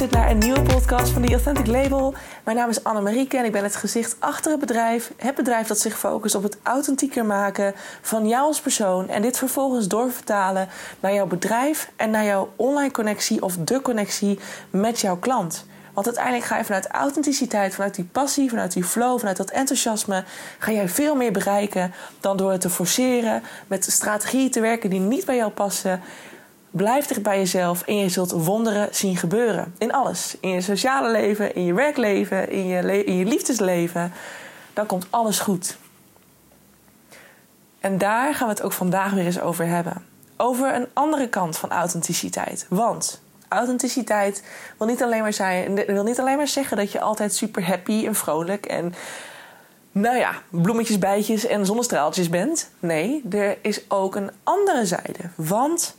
luistert naar een nieuwe podcast van The Authentic Label. Mijn naam is Annemarieke en ik ben het gezicht achter het bedrijf. Het bedrijf dat zich focust op het authentieker maken van jou als persoon. En dit vervolgens doorvertalen naar jouw bedrijf en naar jouw online connectie of de connectie met jouw klant. Want uiteindelijk ga je vanuit authenticiteit, vanuit die passie, vanuit die flow, vanuit dat enthousiasme, ga jij veel meer bereiken dan door het te forceren, met strategieën te werken die niet bij jou passen. Blijf dicht bij jezelf en je zult wonderen zien gebeuren. In alles. In je sociale leven, in je werkleven, in je, in je liefdesleven. Dan komt alles goed. En daar gaan we het ook vandaag weer eens over hebben. Over een andere kant van authenticiteit. Want authenticiteit wil niet alleen maar, zijn, wil niet alleen maar zeggen dat je altijd super happy en vrolijk en nou ja, bloemetjes, bijtjes en zonnestraaltjes bent. Nee, er is ook een andere zijde. Want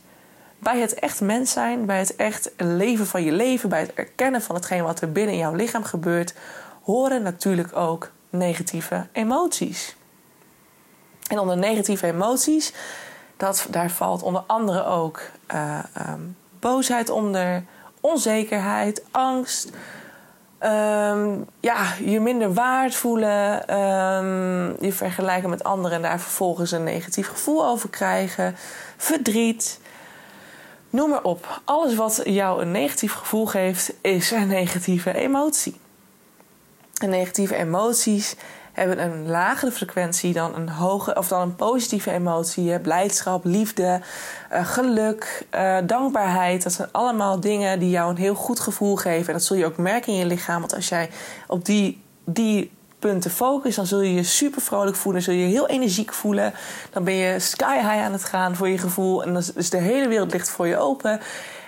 bij het echt mens zijn, bij het echt leven van je leven, bij het erkennen van hetgeen wat er binnen jouw lichaam gebeurt, horen natuurlijk ook negatieve emoties. En onder negatieve emoties, dat, daar valt onder andere ook uh, um, boosheid onder, onzekerheid, angst. Um, ja, je minder waard voelen, um, je vergelijken met anderen en daar vervolgens een negatief gevoel over krijgen, verdriet. Noem maar op. Alles wat jou een negatief gevoel geeft, is een negatieve emotie. En negatieve emoties hebben een lagere frequentie dan een hoge of dan een positieve emotie. Blijdschap, liefde, uh, geluk, uh, dankbaarheid. Dat zijn allemaal dingen die jou een heel goed gevoel geven. En dat zul je ook merken in je lichaam. Want als jij op die, die punten focust, dan zul je je super vrolijk voelen. Zul je je heel energiek voelen. Dan ben je sky high aan het gaan voor je gevoel. En dan is de hele wereld ligt voor je open.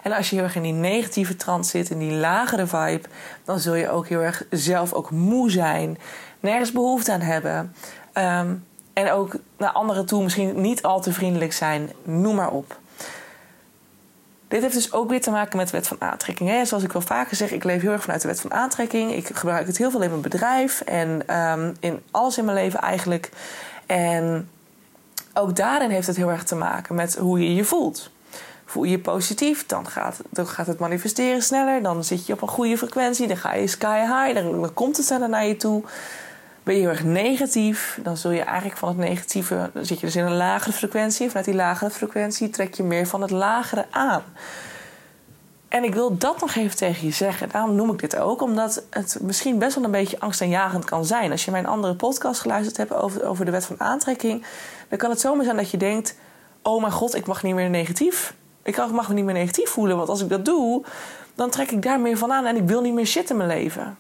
En als je heel erg in die negatieve trant zit, in die lagere vibe, dan zul je ook heel erg zelf ook moe zijn. Nergens behoefte aan hebben. Ehm, en ook naar anderen toe misschien niet al te vriendelijk zijn. Noem maar op. Dit heeft dus ook weer te maken met de wet van aantrekking. Hè? Zoals ik wel vaker zeg, ik leef heel erg vanuit de wet van aantrekking. Ik gebruik het heel veel in mijn bedrijf en um, in alles in mijn leven eigenlijk. En ook daarin heeft het heel erg te maken met hoe je je voelt. Voel je je positief, dan gaat, dan gaat het manifesteren sneller. Dan zit je op een goede frequentie, dan ga je sky high, dan, dan komt het sneller naar je toe. Ben je heel erg negatief, dan zul je eigenlijk van het negatieve, dan zit je dus in een lagere frequentie. Vanuit die lagere frequentie trek je meer van het lagere aan. En ik wil dat nog even tegen je zeggen. Daarom noem ik dit ook, omdat het misschien best wel een beetje angstaanjagend kan zijn. Als je mijn andere podcast geluisterd hebt over, over de wet van aantrekking, dan kan het zomaar zijn dat je denkt: Oh mijn god, ik mag niet meer negatief. Ik mag me niet meer negatief voelen, want als ik dat doe, dan trek ik daar meer van aan en ik wil niet meer shit in mijn leven.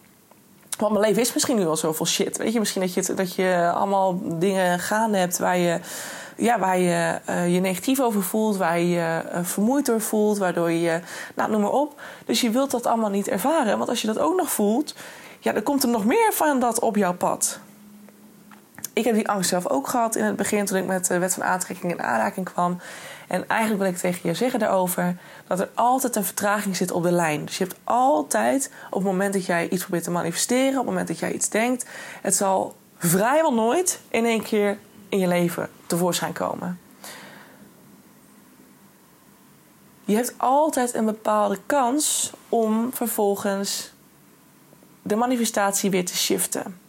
Want mijn leven is misschien nu al zoveel shit. Weet je, misschien dat je, dat je allemaal dingen gaande hebt waar je, ja, waar je uh, je negatief over voelt, waar je je uh, vermoeid door voelt, waardoor je, nou noem maar op. Dus je wilt dat allemaal niet ervaren. Want als je dat ook nog voelt, ja, dan komt er nog meer van dat op jouw pad. Ik heb die angst zelf ook gehad in het begin toen ik met de wet van aantrekking in aanraking kwam. En eigenlijk wil ik tegen je zeggen daarover dat er altijd een vertraging zit op de lijn. Dus je hebt altijd, op het moment dat jij iets probeert te manifesteren, op het moment dat jij iets denkt, het zal vrijwel nooit in één keer in je leven tevoorschijn komen. Je hebt altijd een bepaalde kans om vervolgens de manifestatie weer te shiften.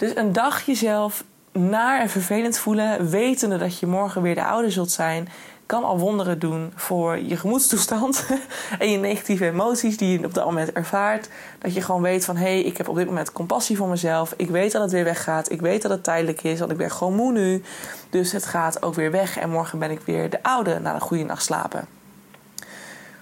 Dus een dag jezelf naar en vervelend voelen, wetende dat je morgen weer de oude zult zijn, kan al wonderen doen voor je gemoedstoestand en je negatieve emoties die je op dat moment ervaart. Dat je gewoon weet van hé, hey, ik heb op dit moment compassie voor mezelf. Ik weet dat het weer weggaat. Ik weet dat het tijdelijk is, want ik ben gewoon moe nu. Dus het gaat ook weer weg en morgen ben ik weer de oude na een goede nacht slapen.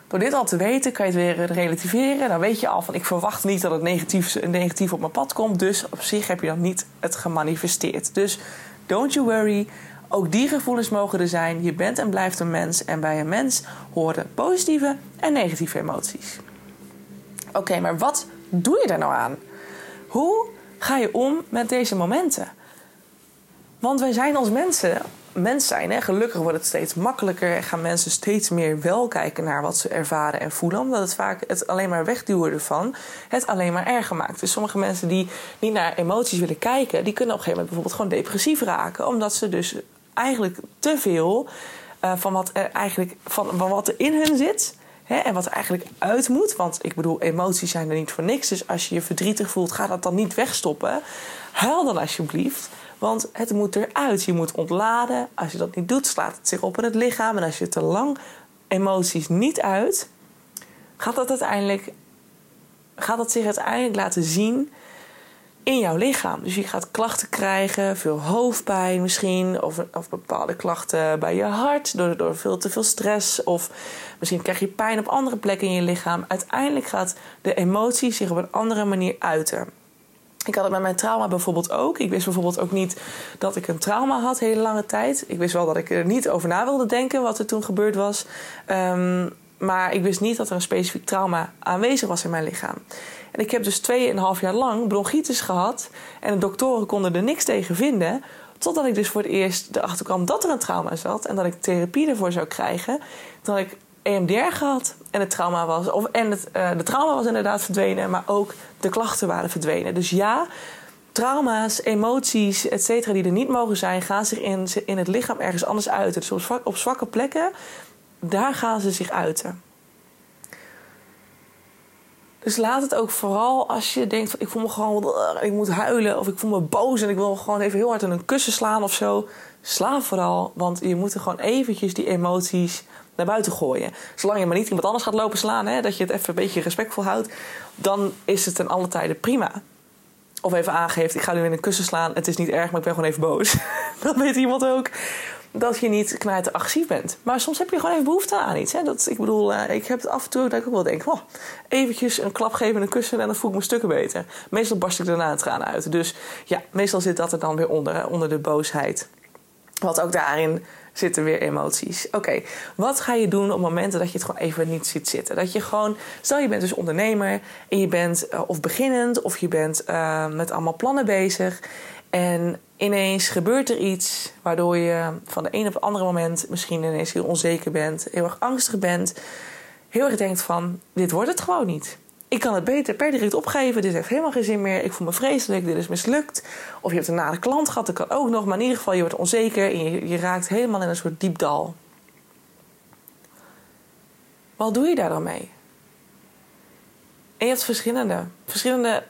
Door dit al te weten kan je het weer relativeren. Dan weet je al van ik verwacht niet dat het negatief, negatief op mijn pad komt. Dus op zich heb je dan niet het gemanifesteerd. Dus don't you worry. Ook die gevoelens mogen er zijn. Je bent en blijft een mens. En bij een mens horen positieve en negatieve emoties. Oké, maar wat doe je er nou aan? Hoe ga je om met deze momenten? Want wij zijn als mensen mens zijn. Hè. Gelukkig wordt het steeds makkelijker en gaan mensen steeds meer wel kijken naar wat ze ervaren en voelen. Omdat het vaak het alleen maar wegduwen ervan het alleen maar erger maakt. Dus sommige mensen die niet naar emoties willen kijken, die kunnen op een gegeven moment bijvoorbeeld gewoon depressief raken. Omdat ze dus eigenlijk te veel uh, van, wat er eigenlijk, van, wat er in hun zit, en wat er eigenlijk uit moet. Want ik bedoel, emoties zijn er niet voor niks. Dus als je je verdrietig voelt, ga dat dan niet wegstoppen. Huil dan alsjeblieft. Want het moet eruit. Je moet ontladen. Als je dat niet doet, slaat het zich op in het lichaam. En als je te lang emoties niet uit, gaat dat uiteindelijk gaat dat zich uiteindelijk laten zien in jouw lichaam. Dus je gaat klachten krijgen, veel hoofdpijn misschien, of, of bepaalde klachten bij je hart door, door veel te veel stress, of misschien krijg je pijn op andere plekken in je lichaam. Uiteindelijk gaat de emotie zich op een andere manier uiten. Ik had het met mijn trauma bijvoorbeeld ook. Ik wist bijvoorbeeld ook niet dat ik een trauma had hele lange tijd. Ik wist wel dat ik er niet over na wilde denken wat er toen gebeurd was. Um, maar ik wist niet dat er een specifiek trauma aanwezig was in mijn lichaam. En ik heb dus 2,5 jaar lang bronchitis gehad. En de doktoren konden er niks tegen vinden. Totdat ik dus voor het eerst erachter kwam dat er een trauma zat. En dat ik therapie ervoor zou krijgen. Dat ik EMDR gehad. En het trauma was. Of, en het, uh, de trauma was inderdaad verdwenen. Maar ook de klachten waren verdwenen. Dus ja, trauma's, emoties, et cetera, die er niet mogen zijn, gaan zich in, in het lichaam ergens anders uiten. Dus op, op zwakke plekken daar gaan ze zich uiten. Dus laat het ook vooral als je denkt: ik voel me gewoon, ik moet huilen of ik voel me boos en ik wil gewoon even heel hard in een kussen slaan of zo. Sla vooral, want je moet er gewoon eventjes die emoties naar buiten gooien. Zolang je maar niet iemand anders gaat lopen slaan, hè, dat je het even een beetje respectvol houdt, dan is het ten alle tijde prima. Of even aangeeft: ik ga nu in een kussen slaan, het is niet erg, maar ik ben gewoon even boos. dan weet iemand ook dat je niet knijter agressief bent. Maar soms heb je gewoon even behoefte aan iets. Hè? Dat, ik bedoel, uh, ik heb het af en toe dat ik ook wel denk... Oh, eventjes een klap geven en een kussen en dan voel ik me stukken beter. Meestal barst ik daarna het tranen uit. Dus ja, meestal zit dat er dan weer onder, onder de boosheid. Wat ook daarin zitten weer emoties. Oké, wat ga je doen op momenten dat je het gewoon even niet ziet zitten? Dat je gewoon, stel je bent dus ondernemer en je bent uh, of beginnend of je bent uh, met allemaal plannen bezig. En ineens gebeurt er iets waardoor je van de een op het andere moment misschien ineens heel onzeker bent, heel erg angstig bent, heel erg denkt van dit wordt het gewoon niet. Ik kan het beter per direct opgeven, dit heeft helemaal geen zin meer, ik voel me vreselijk, dit is mislukt. Of je hebt een nare klant gehad, dat kan ook nog, maar in ieder geval je wordt onzeker en je, je raakt helemaal in een soort diep dal. Wat doe je daar dan mee? En je hebt verschillende, verschillende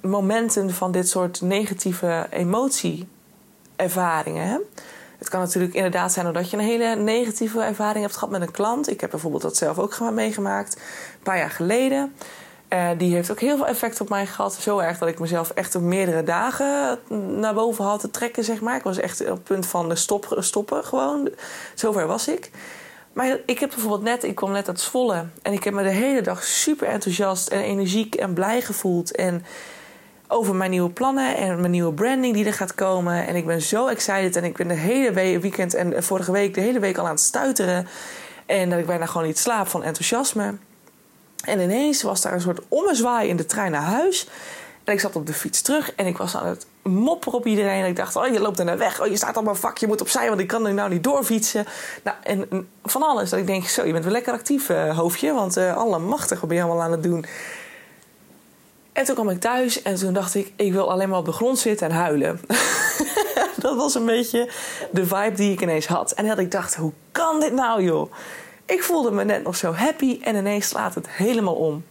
momenten van dit soort negatieve emotieervaringen. Het kan natuurlijk inderdaad zijn omdat je een hele negatieve ervaring hebt gehad met een klant. Ik heb bijvoorbeeld dat zelf ook meegemaakt, een paar jaar geleden. Uh, die heeft ook heel veel effect op mij gehad. Zo erg dat ik mezelf echt op meerdere dagen naar boven had te trekken, zeg maar. Ik was echt op het punt van de stop, stoppen gewoon. Zover was ik. Maar ik heb bijvoorbeeld net, ik kwam net uit Zwolle. En ik heb me de hele dag super enthousiast en energiek en blij gevoeld. En over mijn nieuwe plannen en mijn nieuwe branding die er gaat komen. En ik ben zo excited en ik ben de hele weekend en vorige week de hele week al aan het stuiteren. En dat ik bijna gewoon niet slaap van enthousiasme. En ineens was daar een soort ommezwaai in de trein naar huis. En ik zat op de fiets terug en ik was aan het mopperen op iedereen. En ik dacht, oh, je loopt er naar weg. Oh, je staat op mijn vak, je moet opzij, want ik kan er nou niet doorfietsen. Nou, en van alles. Dat ik denk, zo, je bent wel lekker actief, uh, hoofdje. Want uh, alle machtig, wat ben je allemaal aan het doen? En toen kwam ik thuis en toen dacht ik, ik wil alleen maar op de grond zitten en huilen. dat was een beetje de vibe die ik ineens had. En dat ik dacht, hoe kan dit nou joh? Ik voelde me net nog zo happy en ineens slaat het helemaal om.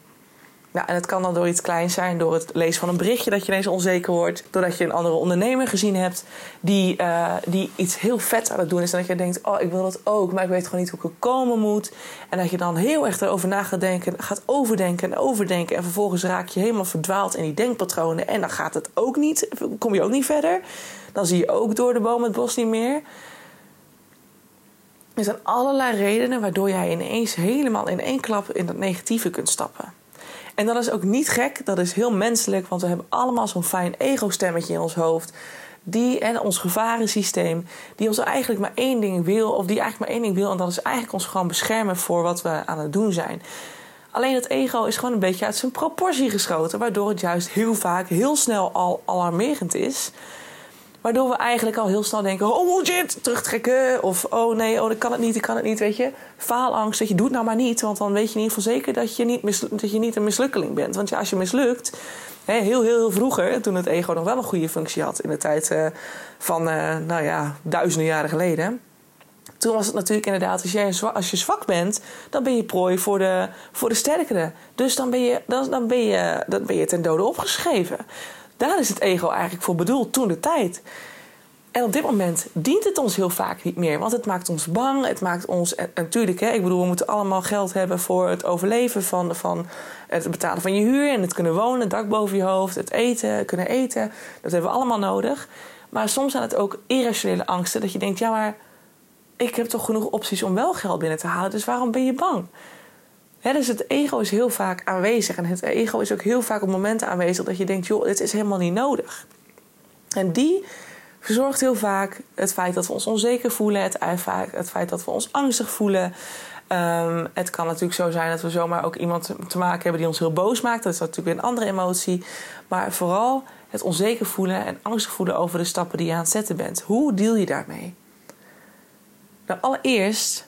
Nou, en het kan dan door iets kleins zijn, door het lezen van een berichtje dat je ineens onzeker wordt. Doordat je een andere ondernemer gezien hebt die, uh, die iets heel vet aan het doen is. En dat je denkt, oh, ik wil dat ook, maar ik weet gewoon niet hoe ik er komen moet. En dat je dan heel erg erover na gaat denken, gaat overdenken en overdenken. En vervolgens raak je helemaal verdwaald in die denkpatronen. En dan gaat het ook niet, kom je ook niet verder. Dan zie je ook door de boom het bos niet meer. Er zijn allerlei redenen waardoor jij ineens helemaal in één klap in dat negatieve kunt stappen. En dat is ook niet gek, dat is heel menselijk, want we hebben allemaal zo'n fijn ego-stemmetje in ons hoofd. Die en ons gevarensysteem, die ons eigenlijk maar één ding wil, of die eigenlijk maar één ding wil, en dat is eigenlijk ons gewoon beschermen voor wat we aan het doen zijn. Alleen het ego is gewoon een beetje uit zijn proportie geschoten, waardoor het juist heel vaak heel snel al alarmerend is. Waardoor we eigenlijk al heel snel denken: oh shit, terugtrekken. Of oh nee, oh ik kan het niet, ik kan het niet. Weet je, faalangst. Dat je doet nou maar niet. Want dan weet je in ieder geval zeker dat je niet, dat je niet een mislukkeling bent. Want ja, als je mislukt. Hè, heel, heel, heel vroeger, toen het ego nog wel een goede functie had. In de tijd uh, van, uh, nou ja, duizenden jaren geleden. Toen was het natuurlijk inderdaad, als, jij, als je zwak bent, dan ben je prooi voor de, voor de sterkere. Dus dan ben, je, dan, dan, ben je, dan ben je ten dode opgeschreven. Daar is het ego eigenlijk voor bedoeld, toen de tijd. En op dit moment dient het ons heel vaak niet meer. Want het maakt ons bang. Het maakt ons. Natuurlijk, hè, ik bedoel, we moeten allemaal geld hebben voor het overleven van, van het betalen van je huur. En het kunnen wonen, dak boven je hoofd, het eten, kunnen eten. Dat hebben we allemaal nodig. Maar soms zijn het ook irrationele angsten. Dat je denkt, ja, maar ik heb toch genoeg opties om wel geld binnen te halen. Dus waarom ben je bang? Dus het ego is heel vaak aanwezig. En het ego is ook heel vaak op momenten aanwezig dat je denkt: joh, dit is helemaal niet nodig. En die verzorgt heel vaak het feit dat we ons onzeker voelen, het, het feit dat we ons angstig voelen. Um, het kan natuurlijk zo zijn dat we zomaar ook iemand te maken hebben die ons heel boos maakt. Dat is natuurlijk weer een andere emotie. Maar vooral het onzeker voelen en angstig voelen over de stappen die je aan het zetten bent. Hoe deal je daarmee? Nou, allereerst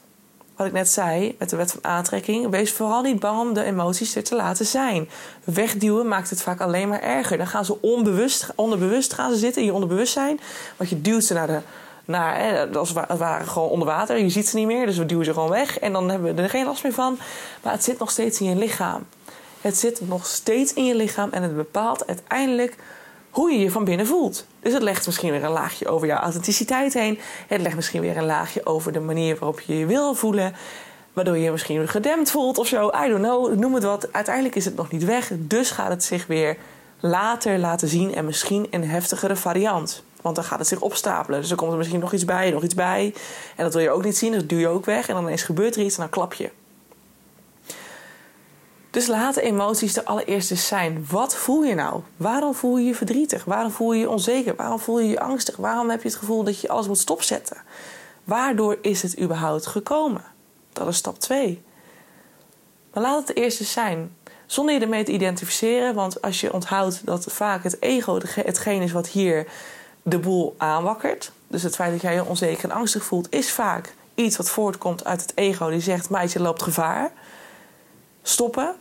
wat ik net zei met de wet van aantrekking, wees vooral niet bang om de emoties er te laten zijn. Wegduwen maakt het vaak alleen maar erger. Dan gaan ze onbewust, onderbewust gaan ze zitten in je onderbewustzijn. Want je duwt ze naar de. Naar, hè, als het ware gewoon onder water. Je ziet ze niet meer, dus we duwen ze gewoon weg. En dan hebben we er geen last meer van. Maar het zit nog steeds in je lichaam. Het zit nog steeds in je lichaam en het bepaalt uiteindelijk hoe je je van binnen voelt. Dus het legt misschien weer een laagje over jouw authenticiteit heen. Het legt misschien weer een laagje over de manier waarop je je wil voelen. Waardoor je je misschien gedempt voelt of zo. I don't know, noem het wat. Uiteindelijk is het nog niet weg. Dus gaat het zich weer later laten zien. En misschien een heftigere variant. Want dan gaat het zich opstapelen. Dus er komt er misschien nog iets bij, nog iets bij. En dat wil je ook niet zien, dus duw je ook weg. En dan ineens gebeurt er iets en dan klap je. Dus laat de emoties de allereerste zijn. Wat voel je nou? Waarom voel je je verdrietig? Waarom voel je je onzeker? Waarom voel je je angstig? Waarom heb je het gevoel dat je alles moet stopzetten? Waardoor is het überhaupt gekomen? Dat is stap 2. Maar laat het de eerste zijn. Zonder je ermee te identificeren. Want als je onthoudt dat vaak het ego hetgeen is wat hier de boel aanwakkert. Dus het feit dat jij je onzeker en angstig voelt, is vaak iets wat voortkomt uit het ego. Die zegt: Meisje loopt gevaar. Stoppen.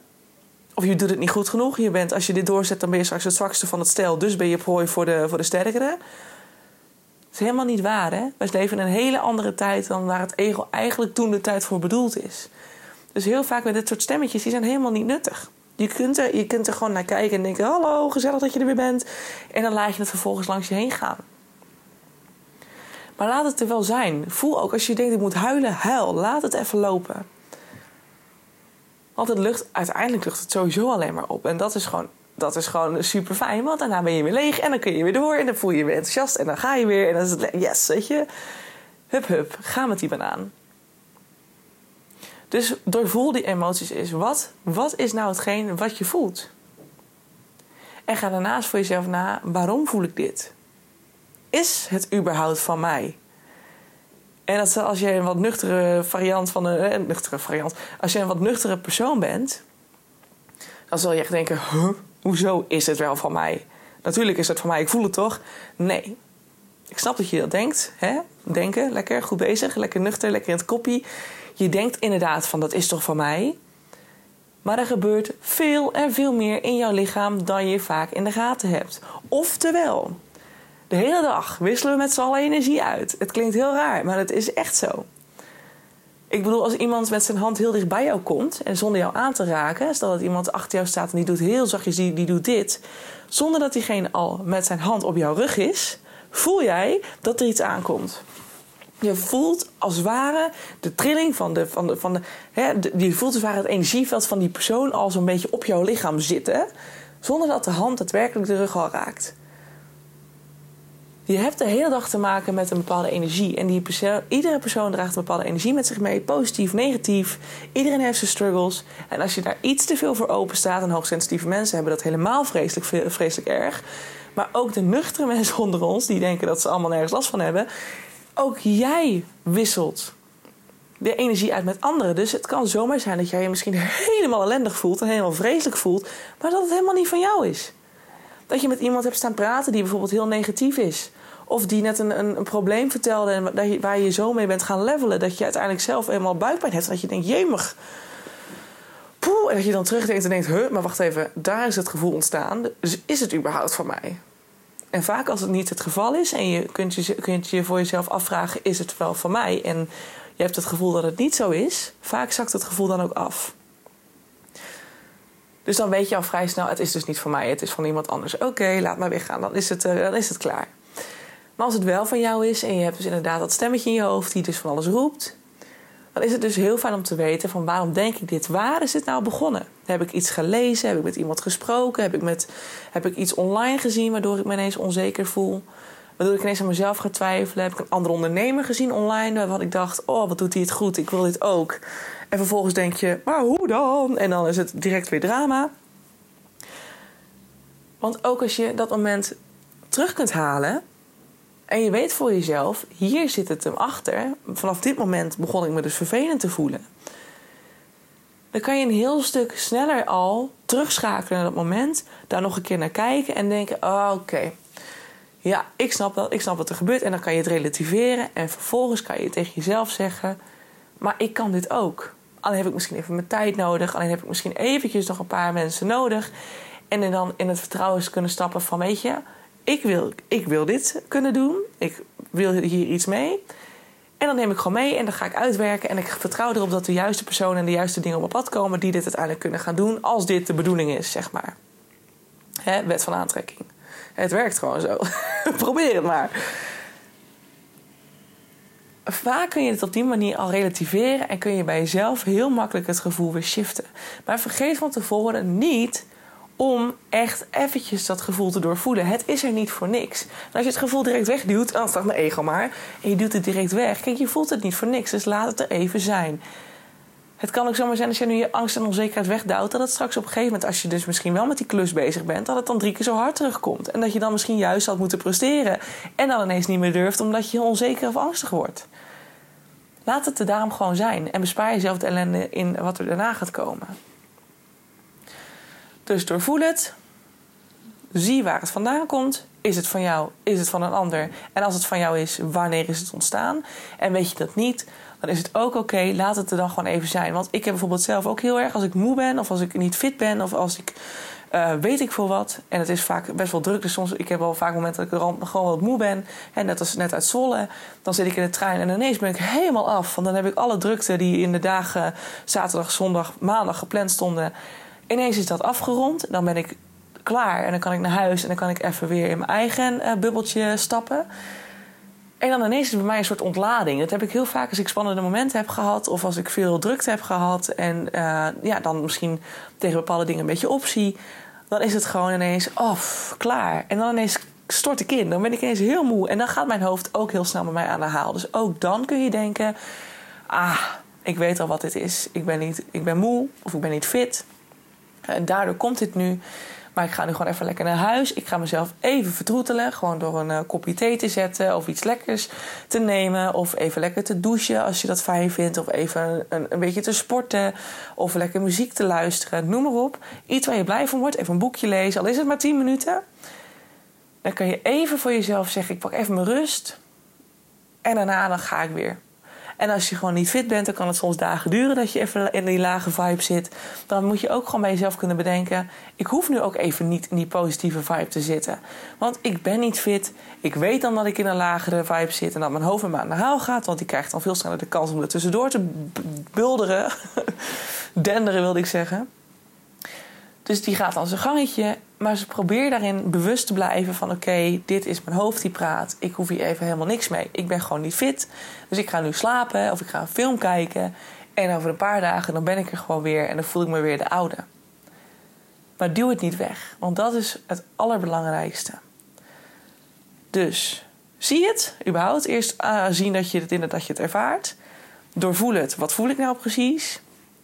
Of je doet het niet goed genoeg. Je bent, als je dit doorzet, dan ben je straks het zwakste van het stel. Dus ben je prooi voor de, voor de sterkere. Dat is helemaal niet waar, hè? Wij leven in een hele andere tijd dan waar het ego eigenlijk toen de tijd voor bedoeld is. Dus heel vaak met dit soort stemmetjes, die zijn helemaal niet nuttig. Je kunt, er, je kunt er gewoon naar kijken en denken: hallo, gezellig dat je er weer bent. En dan laat je het vervolgens langs je heen gaan. Maar laat het er wel zijn. Voel ook als je denkt: ik moet huilen, huil. Laat het even lopen. Want het lucht, uiteindelijk lucht het sowieso alleen maar op. En dat is gewoon, dat is gewoon super fijn. Want daarna ben je weer leeg en dan kun je weer door. En dan voel je je weer enthousiast. En dan ga je weer. En dan is het yes, weet je. Hup, hup. Ga met die banaan. Dus doorvoel die emoties is. Wat, wat is nou hetgeen wat je voelt? En ga daarnaast voor jezelf na. Waarom voel ik dit? Is het überhaupt van mij? En als je een wat nuchtere variant van een, een nuchtere variant, als je een wat nuchtere persoon bent, dan zal je echt denken: hoezo is het wel van mij? Natuurlijk is het van mij, ik voel het toch? Nee. Ik snap dat je dat denkt. Hè? Denken, lekker, goed bezig, lekker nuchter, lekker in het koppie. Je denkt inderdaad van dat is toch van mij? Maar er gebeurt veel en veel meer in jouw lichaam dan je vaak in de gaten hebt. Oftewel, de hele dag wisselen we met z'n allen energie uit. Het klinkt heel raar, maar het is echt zo. Ik bedoel, als iemand met zijn hand heel dicht bij jou komt en zonder jou aan te raken, stel dat iemand achter jou staat en die doet heel zachtjes, die, die doet dit, zonder dat diegene al met zijn hand op jouw rug is, voel jij dat er iets aankomt. Je voelt als het ware de trilling van de. Van de, van de, hè, je voelt als het ware het energieveld van die persoon al zo'n beetje op jouw lichaam zitten. Zonder dat de hand daadwerkelijk de rug al raakt. Je hebt de hele dag te maken met een bepaalde energie. En die iedere persoon draagt een bepaalde energie met zich mee. Positief, negatief. Iedereen heeft zijn struggles. En als je daar iets te veel voor open staat... en hoogsensitieve mensen hebben dat helemaal vreselijk, vreselijk erg... maar ook de nuchtere mensen onder ons... die denken dat ze allemaal nergens last van hebben... ook jij wisselt de energie uit met anderen. Dus het kan zomaar zijn dat jij je misschien helemaal ellendig voelt... en helemaal vreselijk voelt... maar dat het helemaal niet van jou is. Dat je met iemand hebt staan praten die bijvoorbeeld heel negatief is. Of die net een, een, een probleem vertelde en waar je zo mee bent gaan levelen. Dat je uiteindelijk zelf helemaal buikpijn hebt. Dat je denkt, jemig. Poeh, en dat je dan terugdenkt en denkt, huh, maar wacht even. Daar is het gevoel ontstaan. Dus is het überhaupt van mij? En vaak als het niet het geval is en je kunt je, kunt je voor jezelf afvragen: is het wel van mij? En je hebt het gevoel dat het niet zo is, vaak zakt het gevoel dan ook af. Dus dan weet je al vrij snel, het is dus niet van mij, het is van iemand anders. Oké, laat maar weggaan, dan is, het, uh, dan is het klaar. Maar als het wel van jou is en je hebt dus inderdaad dat stemmetje in je hoofd die dus van alles roept, dan is het dus heel fijn om te weten van waarom denk ik dit? Waar is dit nou begonnen? Heb ik iets gelezen? Heb ik met iemand gesproken? Heb ik, met, heb ik iets online gezien waardoor ik me ineens onzeker voel? Waardoor ik ineens aan mezelf ga twijfelen. Heb ik een andere ondernemer gezien online waarvan ik dacht: oh, wat doet hij het goed? Ik wil dit ook. En vervolgens denk je: maar hoe dan? En dan is het direct weer drama. Want ook als je dat moment terug kunt halen, en je weet voor jezelf, hier zit het hem achter. Vanaf dit moment begon ik me dus vervelend te voelen. Dan kan je een heel stuk sneller al terugschakelen naar dat moment. Daar nog een keer naar kijken en denken: oh, oké. Ja, ik snap dat. Ik snap wat er gebeurt. En dan kan je het relativeren. En vervolgens kan je tegen jezelf zeggen: maar ik kan dit ook. Alleen heb ik misschien even mijn tijd nodig. Alleen heb ik misschien eventjes nog een paar mensen nodig. En dan in het vertrouwen kunnen stappen van: weet je ik wil, ik wil dit kunnen doen. Ik wil hier iets mee. En dan neem ik gewoon mee en dan ga ik uitwerken. En ik vertrouw erop dat de juiste personen en de juiste dingen op mijn pad komen die dit uiteindelijk kunnen gaan doen. Als dit de bedoeling is, zeg maar. Hè, wet van aantrekking. Het werkt gewoon zo. Probeer het maar. Vaak kun je het op die manier al relativeren en kun je bij jezelf heel makkelijk het gevoel weer shiften. Maar vergeet van tevoren niet om echt eventjes dat gevoel te doorvoelen. Het is er niet voor niks. Als je het gevoel direct wegduwt, dan staat mijn ego maar, en je duwt het direct weg. Kijk, je voelt het niet voor niks, dus laat het er even zijn. Het kan ook zomaar zijn als je nu je angst en onzekerheid wegduwt, dat het straks op een gegeven moment, als je dus misschien wel met die klus bezig bent, dat het dan drie keer zo hard terugkomt. En dat je dan misschien juist had moeten presteren en dan ineens niet meer durft omdat je onzeker of angstig wordt. Laat het er daarom gewoon zijn en bespaar jezelf de ellende in wat er daarna gaat komen. Dus doorvoel het. Zie waar het vandaan komt. Is het van jou? Is het van een ander? En als het van jou is, wanneer is het ontstaan? En weet je dat niet, dan is het ook oké. laat het er dan gewoon even zijn. Want ik heb bijvoorbeeld zelf ook heel erg als ik moe ben, of als ik niet fit ben, of als ik uh, weet ik veel wat. En het is vaak best wel druk. Dus soms, ik heb wel vaak momenten dat ik gewoon wat moe ben. En net als net uit Zwolle. Dan zit ik in de trein en ineens ben ik helemaal af. Want dan heb ik alle drukte die in de dagen zaterdag, zondag, maandag gepland stonden ineens is dat afgerond. Dan ben ik klaar en dan kan ik naar huis en dan kan ik even weer in mijn eigen uh, bubbeltje stappen. En dan ineens is het bij mij een soort ontlading. Dat heb ik heel vaak als ik spannende momenten heb gehad. Of als ik veel drukte heb gehad. En uh, ja, dan misschien tegen bepaalde dingen een beetje optie. Dan is het gewoon ineens, af, klaar. En dan ineens stort ik in. Dan ben ik ineens heel moe. En dan gaat mijn hoofd ook heel snel met mij aan de haal. Dus ook dan kun je denken, ah, ik weet al wat dit is. Ik ben, niet, ik ben moe of ik ben niet fit. En daardoor komt dit nu. Maar ik ga nu gewoon even lekker naar huis. Ik ga mezelf even vertroetelen. Gewoon door een uh, kopje thee te zetten. Of iets lekkers te nemen. Of even lekker te douchen als je dat fijn vindt. Of even een, een beetje te sporten. Of lekker muziek te luisteren. Noem maar op. Iets waar je blij van wordt. Even een boekje lezen. Al is het maar 10 minuten. Dan kan je even voor jezelf zeggen: ik pak even mijn rust. En daarna dan ga ik weer. En als je gewoon niet fit bent, dan kan het soms dagen duren dat je even in die lage vibe zit. Dan moet je ook gewoon bij jezelf kunnen bedenken: ik hoef nu ook even niet in die positieve vibe te zitten. Want ik ben niet fit. Ik weet dan dat ik in een lagere vibe zit en dat mijn hoofd me aan de haal gaat. Want die krijgt dan veel sneller de kans om er tussendoor te bulderen. Denderen wilde ik zeggen. Dus die gaat dan zijn gangetje. Maar ze probeert daarin bewust te blijven van... oké, dit is mijn hoofd die praat. Ik hoef hier even helemaal niks mee. Ik ben gewoon niet fit. Dus ik ga nu slapen of ik ga een film kijken. En over een paar dagen dan ben ik er gewoon weer... en dan voel ik me weer de oude. Maar duw het niet weg. Want dat is het allerbelangrijkste. Dus zie het überhaupt. Eerst uh, zien dat je het dat je het ervaart. Doorvoel het. Wat voel ik nou precies?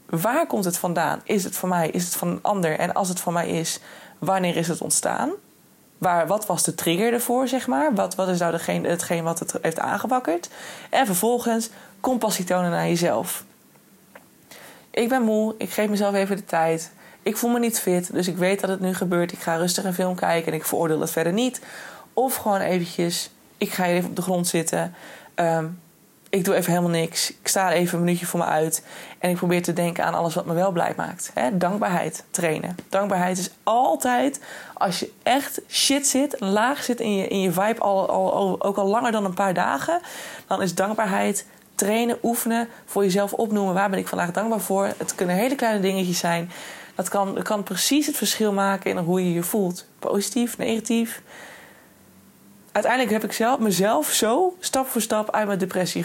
Waar komt het vandaan? Is het van mij? Is het van een ander? En als het van mij is, wanneer is het ontstaan? Waar, wat was de trigger ervoor, zeg maar? Wat, wat is nou degene, hetgeen wat het heeft aangewakkerd? En vervolgens compassie tonen naar jezelf. Ik ben moe, ik geef mezelf even de tijd. Ik voel me niet fit, dus ik weet dat het nu gebeurt. Ik ga rustig een film kijken en ik veroordeel het verder niet. Of gewoon eventjes, ik ga even op de grond zitten. Um, ik doe even helemaal niks. Ik sta even een minuutje voor me uit. En ik probeer te denken aan alles wat me wel blij maakt. dankbaarheid trainen. Dankbaarheid is altijd, als je echt shit zit, laag zit in je, in je vibe, al, al, ook al langer dan een paar dagen, dan is dankbaarheid trainen, oefenen, voor jezelf opnoemen. Waar ben ik vandaag dankbaar voor? Het kunnen hele kleine dingetjes zijn. Dat kan, kan precies het verschil maken in hoe je je voelt. Positief, negatief. Uiteindelijk heb ik zelf, mezelf zo stap voor stap uit mijn depressie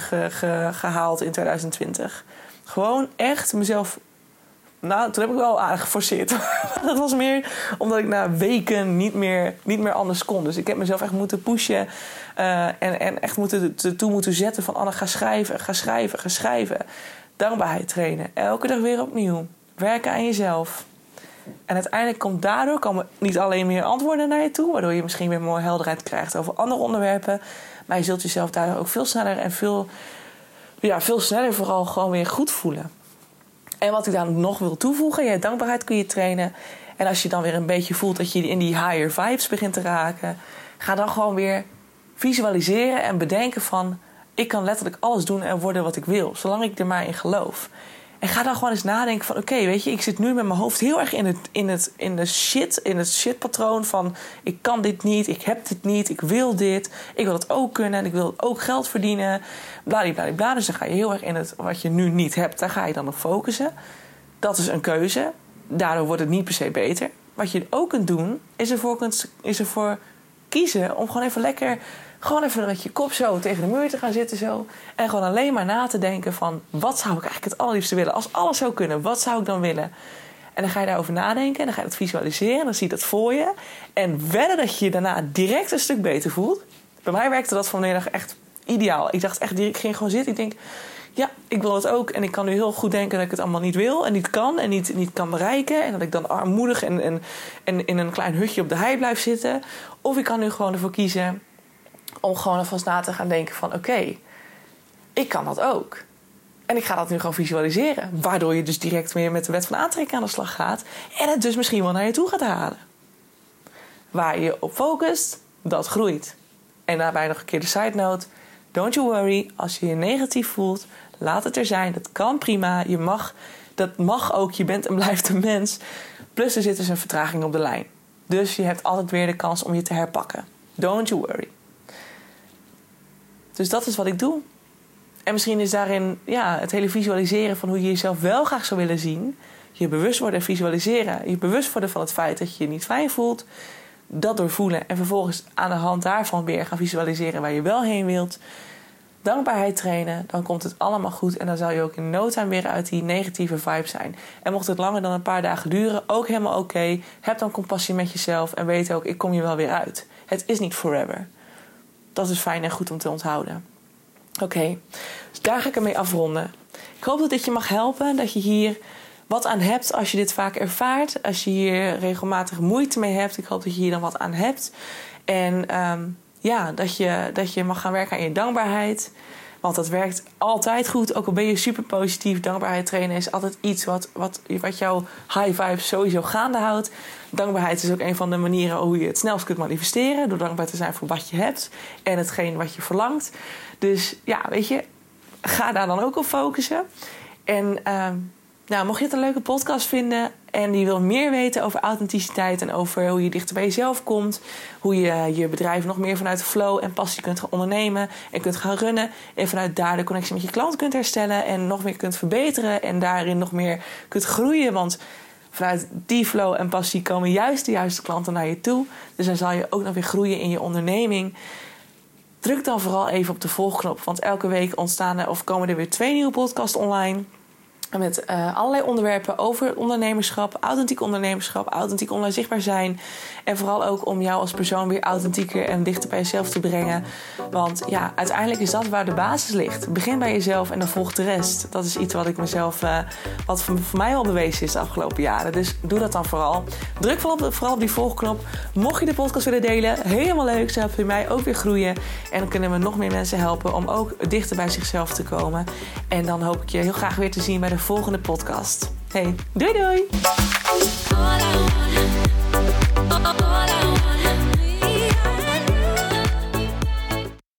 gehaald in 2020. Gewoon echt mezelf nou, toen heb ik wel aardig geforceerd. dat was meer omdat ik na weken niet meer, niet meer anders kon. Dus ik heb mezelf echt moeten pushen. Uh, en, en echt moeten, toe moeten zetten van... Anne, ga schrijven, ga schrijven, ga schrijven. Dankbaarheid trainen. Elke dag weer opnieuw. Werken aan jezelf. En uiteindelijk komt daardoor komen niet alleen meer antwoorden naar je toe... waardoor je misschien weer meer helderheid krijgt over andere onderwerpen... maar je zult jezelf daardoor ook veel sneller en veel, ja, veel sneller vooral gewoon weer goed voelen. En wat ik daar nog wil toevoegen, ja, dankbaarheid kun je trainen. En als je dan weer een beetje voelt dat je in die higher vibes begint te raken, ga dan gewoon weer visualiseren en bedenken van ik kan letterlijk alles doen en worden wat ik wil, zolang ik er maar in geloof. En ga dan gewoon eens nadenken van... oké, weet je, ik zit nu met mijn hoofd heel erg in het, in het, in de shit... in het shitpatroon van... ik kan dit niet, ik heb dit niet, ik wil dit... ik wil het ook kunnen en ik wil ook geld verdienen... bladibladibla. Dus dan ga je heel erg in het wat je nu niet hebt... daar ga je dan op focussen. Dat is een keuze. Daardoor wordt het niet per se beter. Wat je ook kunt doen, is ervoor, is ervoor kiezen... om gewoon even lekker gewoon even met je kop zo tegen de muur te gaan zitten zo. En gewoon alleen maar na te denken van... wat zou ik eigenlijk het allerliefste willen? Als alles zou kunnen, wat zou ik dan willen? En dan ga je daarover nadenken en dan ga je dat visualiseren. Dan zie je dat voor je. En wedden dat je je daarna direct een stuk beter voelt. Bij mij werkte dat vanmiddag echt ideaal. Ik dacht echt, ik ging gewoon zitten. Ik denk, ja, ik wil het ook. En ik kan nu heel goed denken dat ik het allemaal niet wil en niet kan en niet, niet kan bereiken. En dat ik dan armoedig en, en, en in een klein hutje op de hei blijf zitten. Of ik kan nu gewoon ervoor kiezen om gewoon alvast na te gaan denken van oké, ik kan dat ook. En ik ga dat nu gewoon visualiseren. Waardoor je dus direct meer met de wet van aantrekking aan de slag gaat. En het dus misschien wel naar je toe gaat halen. Waar je op focust, dat groeit. En daarbij nog een keer de side note. Don't you worry, als je je negatief voelt, laat het er zijn. Dat kan prima. Je mag, dat mag ook. Je bent en blijft een mens. Plus er zit dus een vertraging op de lijn. Dus je hebt altijd weer de kans om je te herpakken. Don't you worry. Dus dat is wat ik doe. En misschien is daarin ja, het hele visualiseren van hoe je jezelf wel graag zou willen zien. Je bewust worden en visualiseren. Je bewust worden van het feit dat je je niet fijn voelt. Dat doorvoelen. En vervolgens aan de hand daarvan weer gaan visualiseren waar je wel heen wilt. Dankbaarheid trainen. Dan komt het allemaal goed. En dan zal je ook in no time weer uit die negatieve vibe zijn. En mocht het langer dan een paar dagen duren, ook helemaal oké. Heb dan compassie met jezelf. En weet ook, ik kom je wel weer uit. Het is niet forever dat is fijn en goed om te onthouden. Oké, dus daar ga ik ermee afronden. Ik hoop dat dit je mag helpen, dat je hier wat aan hebt als je dit vaak ervaart. Als je hier regelmatig moeite mee hebt. Ik hoop dat je hier dan wat aan hebt. En ehm, ja, dat je, dat je mag gaan werken aan je dankbaarheid. Want dat werkt altijd goed. Ook al ben je super positief. Dankbaarheid trainen is altijd iets wat, wat, wat jouw high vibes sowieso gaande houdt. Dankbaarheid is ook een van de manieren hoe je het snelst kunt manifesteren. Door dankbaar te zijn voor wat je hebt en hetgeen wat je verlangt. Dus ja, weet je, ga daar dan ook op focussen. En uh, nou, mocht je het een leuke podcast vinden en je wil meer weten over authenticiteit en over hoe je dichter bij jezelf komt, hoe je je bedrijf nog meer vanuit flow en passie kunt gaan ondernemen en kunt gaan runnen en vanuit daar de connectie met je klant kunt herstellen en nog meer kunt verbeteren en daarin nog meer kunt groeien, want vanuit die flow en passie komen juist de juiste klanten naar je toe. Dus dan zal je ook nog weer groeien in je onderneming. Druk dan vooral even op de volgknop, want elke week ontstaan er of komen er weer twee nieuwe podcasts online. Met uh, allerlei onderwerpen over ondernemerschap, authentiek ondernemerschap, authentiek online zichtbaar zijn. En vooral ook om jou als persoon weer authentieker en dichter bij jezelf te brengen. Want ja, uiteindelijk is dat waar de basis ligt. Begin bij jezelf en dan volgt de rest. Dat is iets wat ik mezelf, uh, wat voor, mij al bewezen is de afgelopen jaren. Dus doe dat dan vooral. Druk vooral op, die volgknop. Mocht je de podcast willen delen, helemaal leuk. Zo helpt je mij ook weer groeien. En dan kunnen we nog meer mensen helpen om ook dichter bij zichzelf te komen. En dan hoop ik je heel graag weer te zien bij de volgende podcast. Hey, doei doei!